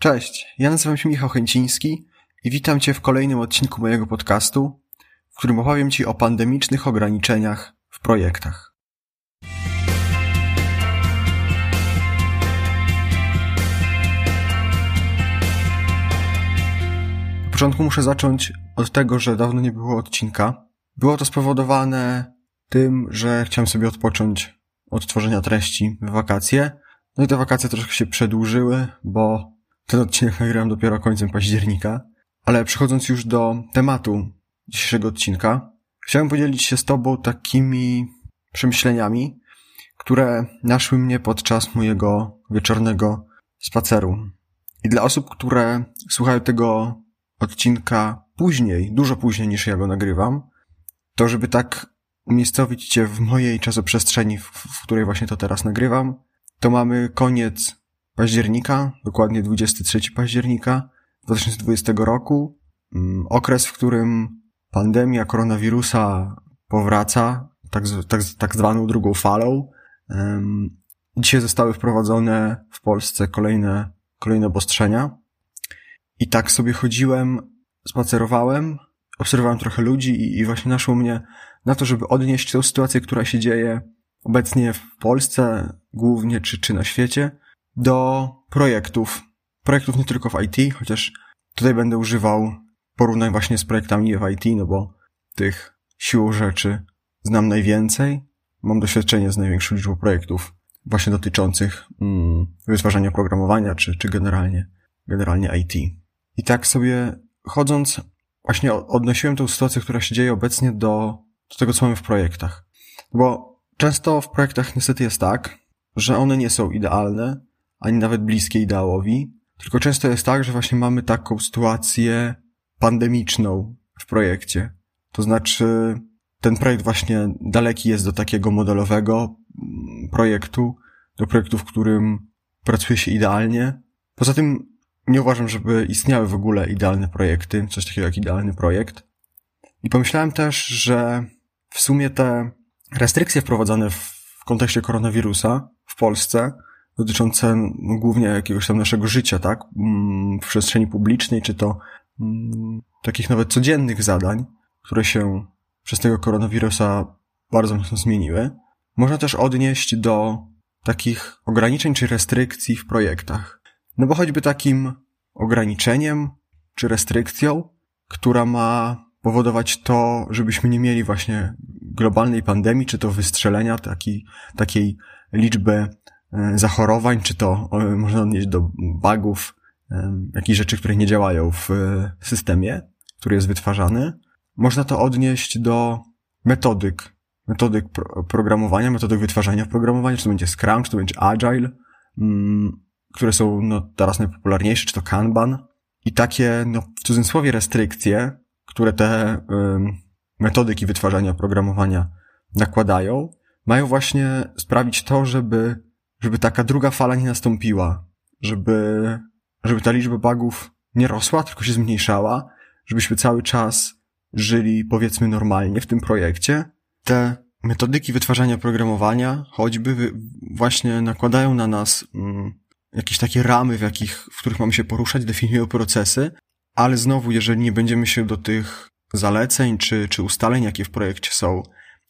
Cześć, ja nazywam się Michał Chęciński i witam Cię w kolejnym odcinku mojego podcastu, w którym opowiem Ci o pandemicznych ograniczeniach w projektach. Na początku muszę zacząć od tego, że dawno nie było odcinka. Było to spowodowane tym, że chciałem sobie odpocząć od tworzenia treści w wakacje. No i te wakacje troszkę się przedłużyły, bo ten odcinek nagrałem dopiero końcem października. Ale przechodząc już do tematu dzisiejszego odcinka, chciałem podzielić się z Tobą takimi przemyśleniami, które naszły mnie podczas mojego wieczornego spaceru. I dla osób, które słuchają tego odcinka później, dużo później niż ja go nagrywam, to żeby tak umiejscowić Cię w mojej czasoprzestrzeni, w, w której właśnie to teraz nagrywam, to mamy koniec października, dokładnie 23 października 2020 roku. Mm, okres, w którym pandemia koronawirusa powraca, tak, tak, tak zwaną drugą falą. Dzisiaj zostały wprowadzone w Polsce kolejne, kolejne obostrzenia. I tak sobie chodziłem, spacerowałem, obserwowałem trochę ludzi i, i właśnie naszło mnie na to, żeby odnieść tę sytuację, która się dzieje obecnie w Polsce, głównie czy, czy na świecie, do projektów. Projektów nie tylko w IT, chociaż tutaj będę używał porównań właśnie z projektami w IT, no bo tych sił rzeczy znam najwięcej. Mam doświadczenie z największą liczbą projektów właśnie dotyczących mm, wytwarzania programowania, czy, czy generalnie, generalnie IT. I tak sobie chodząc, właśnie odnosiłem tę sytuację, która się dzieje obecnie do, do tego, co mamy w projektach. Bo często w projektach niestety jest tak, że one nie są idealne, ani nawet bliskie ideałowi, tylko często jest tak, że właśnie mamy taką sytuację pandemiczną w projekcie. To znaczy, ten projekt właśnie daleki jest do takiego modelowego mm, projektu, do projektu, w którym pracuje się idealnie. Poza tym nie uważam, żeby istniały w ogóle idealne projekty, coś takiego jak idealny projekt. I pomyślałem też, że w sumie te restrykcje wprowadzone w kontekście koronawirusa w Polsce dotyczące no, głównie jakiegoś tam naszego życia, tak? Mm, w przestrzeni publicznej, czy to mm, takich nawet codziennych zadań, które się przez tego koronawirusa bardzo mocno zmieniły. Można też odnieść do takich ograniczeń czy restrykcji w projektach. No bo choćby takim ograniczeniem czy restrykcją, która ma powodować to, żebyśmy nie mieli właśnie globalnej pandemii, czy to wystrzelenia taki, takiej liczby zachorowań, czy to e, można odnieść do bugów, e, jakichś rzeczy, które nie działają w systemie, który jest wytwarzany. Można to odnieść do metodyk, metodyk programowania, metodyk wytwarzania programowania, czy to będzie Scrum, czy to będzie Agile, mm, które są no, teraz najpopularniejsze, czy to Kanban. I takie, no, w cudzysłowie restrykcje, które te metodyki wytwarzania oprogramowania nakładają, mają właśnie sprawić to, żeby żeby taka druga fala nie nastąpiła, żeby, żeby ta liczba bugów nie rosła, tylko się zmniejszała, żebyśmy cały czas żyli powiedzmy normalnie w tym projekcie. Te metodyki wytwarzania oprogramowania choćby właśnie nakładają na nas mm, jakieś takie ramy, w, jakich, w których mamy się poruszać, definiują procesy, ale znowu, jeżeli nie będziemy się do tych zaleceń czy, czy ustaleń, jakie w projekcie są,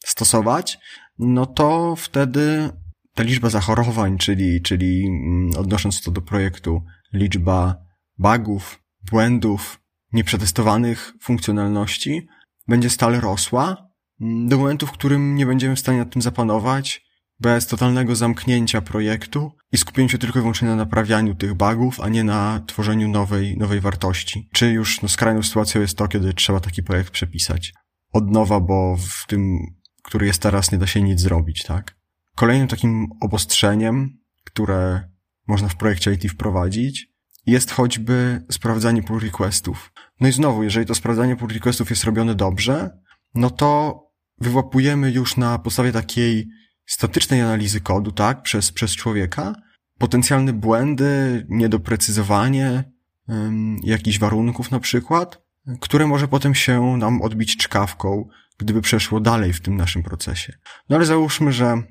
stosować, no to wtedy ta liczba zachorowań, czyli, czyli mm, odnosząc to do projektu, liczba bugów, błędów, nieprzetestowanych funkcjonalności będzie stale rosła mm, do momentu, w którym nie będziemy w stanie nad tym zapanować, bez totalnego zamknięcia projektu i skupienia się tylko i wyłącznie na naprawianiu tych bugów, a nie na tworzeniu nowej, nowej wartości. Czy już no, skrajną sytuacją jest to, kiedy trzeba taki projekt przepisać od nowa, bo w tym, który jest teraz, nie da się nic zrobić, tak? Kolejnym takim obostrzeniem, które można w projekcie IT wprowadzić, jest choćby sprawdzanie pull requestów. No i znowu, jeżeli to sprawdzanie pull requestów jest robione dobrze, no to wyłapujemy już na podstawie takiej statycznej analizy kodu, tak, przez, przez człowieka, potencjalne błędy, niedoprecyzowanie um, jakichś warunków na przykład, które może potem się nam odbić czkawką, gdyby przeszło dalej w tym naszym procesie. No ale załóżmy, że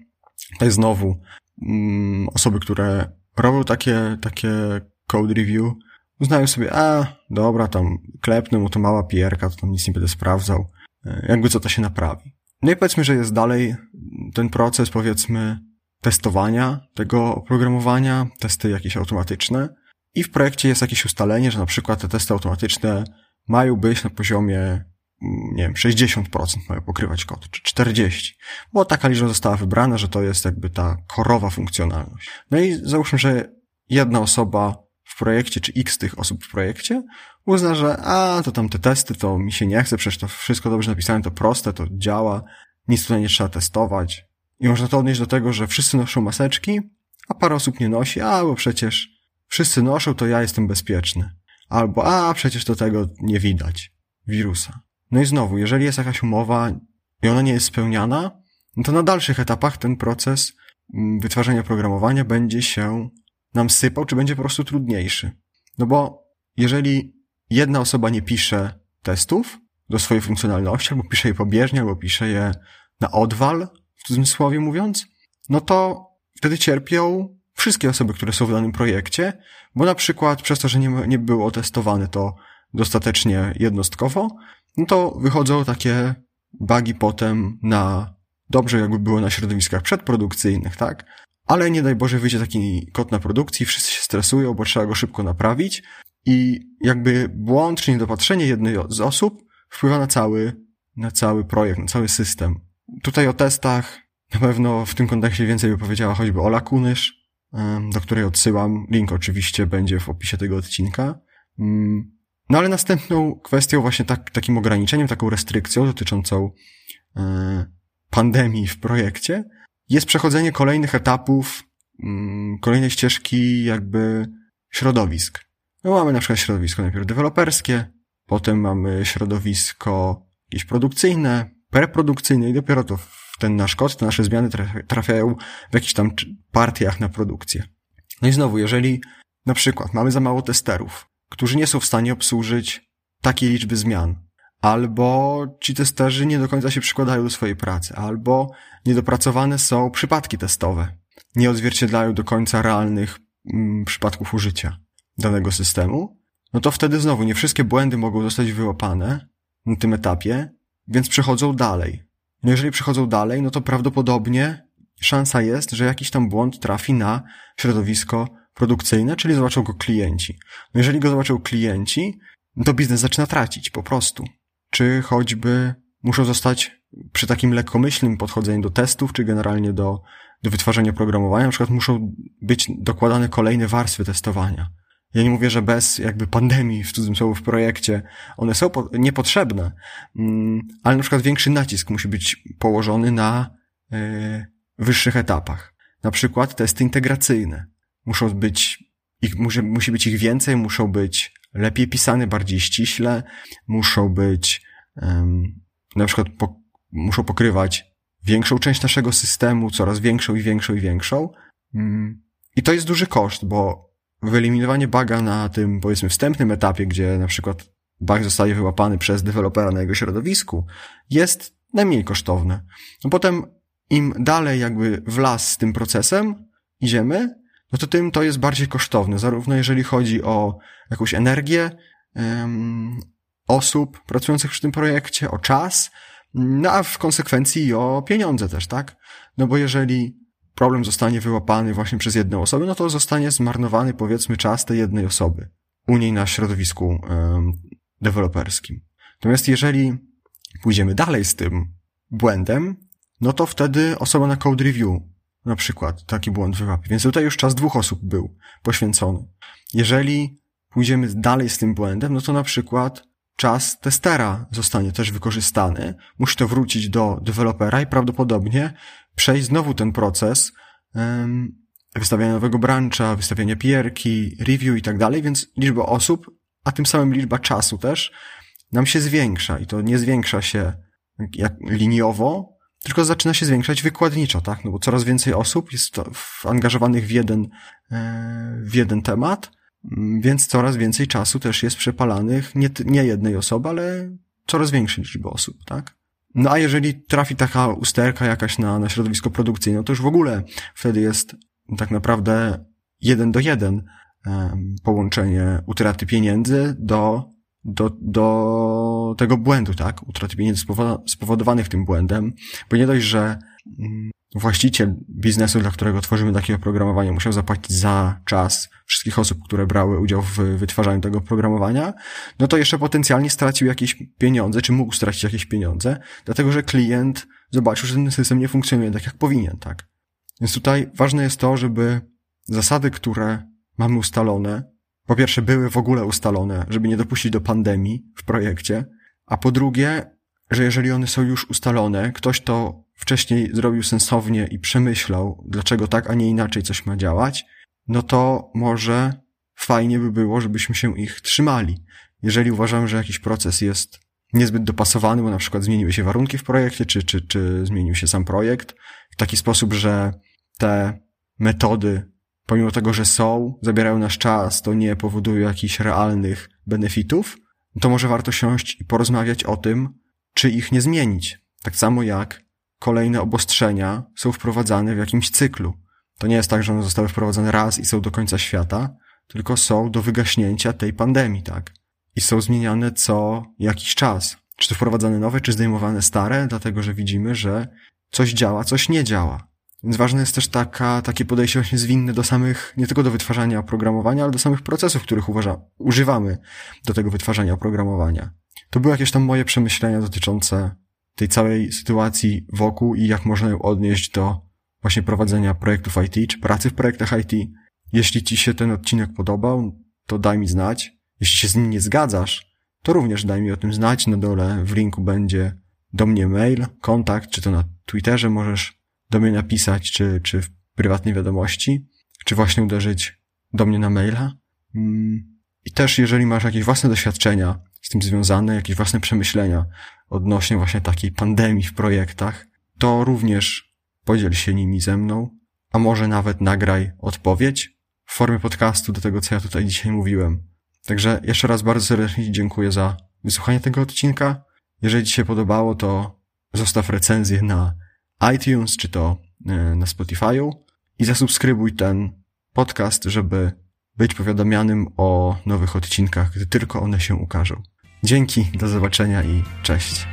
Tutaj znowu mm, osoby, które robią takie, takie code review, uznają sobie, a dobra, tam klepnę mu to mała pierka, to tam nic nie będę sprawdzał, e, jakby co to się naprawi. No i powiedzmy, że jest dalej ten proces, powiedzmy, testowania tego oprogramowania, testy jakieś automatyczne. I w projekcie jest jakieś ustalenie, że na przykład te testy automatyczne mają być na poziomie, nie wiem, 60% mają pokrywać kod, czy 40%. Bo taka liczba została wybrana, że to jest jakby ta korowa funkcjonalność. No i załóżmy, że jedna osoba w projekcie, czy x tych osób w projekcie uzna, że a, to tam te testy, to mi się nie chce, przecież to wszystko dobrze napisane, to proste, to działa, nic tutaj nie trzeba testować. I można to odnieść do tego, że wszyscy noszą maseczki, a parę osób nie nosi, a, bo przecież wszyscy noszą, to ja jestem bezpieczny. Albo, a, przecież do tego nie widać wirusa. No i znowu, jeżeli jest jakaś umowa i ona nie jest spełniana, no to na dalszych etapach ten proces mm, wytwarzania oprogramowania będzie się nam sypał, czy będzie po prostu trudniejszy. No bo jeżeli jedna osoba nie pisze testów do swojej funkcjonalności, albo pisze je pobieżnie, albo pisze je na odwal, w cudzysłowie mówiąc, no to wtedy cierpią wszystkie osoby, które są w danym projekcie, bo na przykład przez to, że nie, nie było testowane to dostatecznie jednostkowo, no to wychodzą takie bugi potem na dobrze jakby było na środowiskach przedprodukcyjnych, tak? Ale nie daj Boże wyjdzie taki kod na produkcji, wszyscy się stresują, bo trzeba go szybko naprawić i jakby błąd czy niedopatrzenie jednej z osób wpływa na cały, na cały projekt, na cały system. Tutaj o testach na pewno w tym kontekście więcej by powiedziała choćby Ola Kunysz, do której odsyłam. Link oczywiście będzie w opisie tego odcinka. No ale następną kwestią właśnie tak, takim ograniczeniem, taką restrykcją dotyczącą e, pandemii w projekcie jest przechodzenie kolejnych etapów, mm, kolejnej ścieżki jakby środowisk. No mamy na przykład środowisko najpierw deweloperskie, potem mamy środowisko jakieś produkcyjne, preprodukcyjne i dopiero to ten nasz kod, te nasze zmiany trafiają w jakichś tam partiach na produkcję. No i znowu, jeżeli na przykład mamy za mało testerów, którzy nie są w stanie obsłużyć takiej liczby zmian, albo ci testerzy nie do końca się przykładają do swojej pracy, albo niedopracowane są przypadki testowe, nie odzwierciedlają do końca realnych mm, przypadków użycia danego systemu, no to wtedy znowu nie wszystkie błędy mogą zostać wyłapane na tym etapie, więc przechodzą dalej. No jeżeli przechodzą dalej, no to prawdopodobnie szansa jest, że jakiś tam błąd trafi na środowisko produkcyjne, czyli zobaczą go klienci. No jeżeli go zobaczą klienci, to biznes zaczyna tracić po prostu. Czy choćby muszą zostać przy takim lekkomyślnym podchodzeniu do testów, czy generalnie do, do wytwarzania programowania, na przykład muszą być dokładane kolejne warstwy testowania. Ja nie mówię, że bez jakby pandemii w cudzysłowie w projekcie one są niepotrzebne, mm, ale na przykład większy nacisk musi być położony na e, wyższych etapach. Na przykład testy integracyjne. Muszą być, ich, musi, musi być ich więcej, muszą być lepiej pisane, bardziej ściśle, muszą być um, na przykład po, muszą pokrywać większą część naszego systemu, coraz większą i większą i większą. Mm, I to jest duży koszt, bo wyeliminowanie baga na tym, powiedzmy, wstępnym etapie, gdzie na przykład bug zostaje wyłapany przez dewelopera na jego środowisku, jest najmniej kosztowne. No potem im dalej jakby w las z tym procesem idziemy, no to tym to jest bardziej kosztowne, zarówno jeżeli chodzi o jakąś energię um, osób pracujących przy tym projekcie, o czas, no a w konsekwencji o pieniądze też, tak? No bo jeżeli problem zostanie wyłapany właśnie przez jedną osobę, no to zostanie zmarnowany powiedzmy czas tej jednej osoby u niej na środowisku um, deweloperskim. Natomiast jeżeli pójdziemy dalej z tym błędem, no to wtedy osoba na code review na przykład taki błąd wyłapie. Więc tutaj już czas dwóch osób był poświęcony. Jeżeli pójdziemy dalej z tym błędem, no to na przykład czas testera zostanie też wykorzystany. Musi to wrócić do dewelopera i prawdopodobnie przejść znowu ten proces um, wystawiania nowego brancha, wystawiania pierki, review i tak dalej, więc liczba osób, a tym samym liczba czasu też nam się zwiększa i to nie zwiększa się jak liniowo, tylko zaczyna się zwiększać wykładniczo, tak? No bo coraz więcej osób jest angażowanych w jeden, e, w jeden temat, mm, więc coraz więcej czasu też jest przepalanych nie, nie jednej osoby, ale coraz większej liczby osób, tak? No a jeżeli trafi taka usterka jakaś na, na środowisko produkcyjne, to już w ogóle wtedy jest tak naprawdę jeden do jeden połączenie utraty pieniędzy do, do, do tego błędu, tak? Utraty pieniędzy spowodowanych tym błędem, bo nie dość, że mm, właściciel biznesu, dla którego tworzymy takie oprogramowanie, musiał zapłacić za czas wszystkich osób, które brały udział w wytwarzaniu tego oprogramowania, no to jeszcze potencjalnie stracił jakieś pieniądze, czy mógł stracić jakieś pieniądze, dlatego że klient zobaczył, że ten system nie funkcjonuje tak, jak powinien, tak? Więc tutaj ważne jest to, żeby zasady, które mamy ustalone, po pierwsze były w ogóle ustalone, żeby nie dopuścić do pandemii w projekcie, a po drugie, że jeżeli one są już ustalone, ktoś to wcześniej zrobił sensownie i przemyślał, dlaczego tak, a nie inaczej coś ma działać, no to może fajnie by było, żebyśmy się ich trzymali. Jeżeli uważamy, że jakiś proces jest niezbyt dopasowany, bo na przykład zmieniły się warunki w projekcie, czy, czy, czy zmienił się sam projekt w taki sposób, że te metody, pomimo tego, że są, zabierają nasz czas, to nie powodują jakichś realnych benefitów, to może warto siąść i porozmawiać o tym, czy ich nie zmienić. Tak samo jak kolejne obostrzenia są wprowadzane w jakimś cyklu. To nie jest tak, że one zostały wprowadzone raz i są do końca świata, tylko są do wygaśnięcia tej pandemii, tak? I są zmieniane co jakiś czas. Czy to wprowadzane nowe, czy zdejmowane stare, dlatego że widzimy, że coś działa, coś nie działa. Więc ważne jest też taka, takie podejście właśnie zwinne do samych, nie tylko do wytwarzania oprogramowania, ale do samych procesów, których uważa, używamy do tego wytwarzania oprogramowania. To były jakieś tam moje przemyślenia dotyczące tej całej sytuacji wokół i jak można ją odnieść do właśnie prowadzenia projektów IT, czy pracy w projektach IT. Jeśli Ci się ten odcinek podobał, to daj mi znać. Jeśli się z nim nie zgadzasz, to również daj mi o tym znać. Na dole w linku będzie do mnie mail, kontakt, czy to na Twitterze możesz do mnie napisać, czy, czy w prywatnej wiadomości, czy właśnie uderzyć do mnie na maila. Mm. I też jeżeli masz jakieś własne doświadczenia z tym związane, jakieś własne przemyślenia odnośnie właśnie takiej pandemii w projektach, to również podziel się nimi ze mną, a może nawet nagraj odpowiedź w formie podcastu do tego, co ja tutaj dzisiaj mówiłem. Także jeszcze raz bardzo serdecznie dziękuję za wysłuchanie tego odcinka. Jeżeli Ci się podobało, to zostaw recenzję na iTunes czy to e, na Spotify'u i zasubskrybuj ten podcast, żeby być powiadamianym o nowych odcinkach, gdy tylko one się ukażą. Dzięki, do zobaczenia i cześć.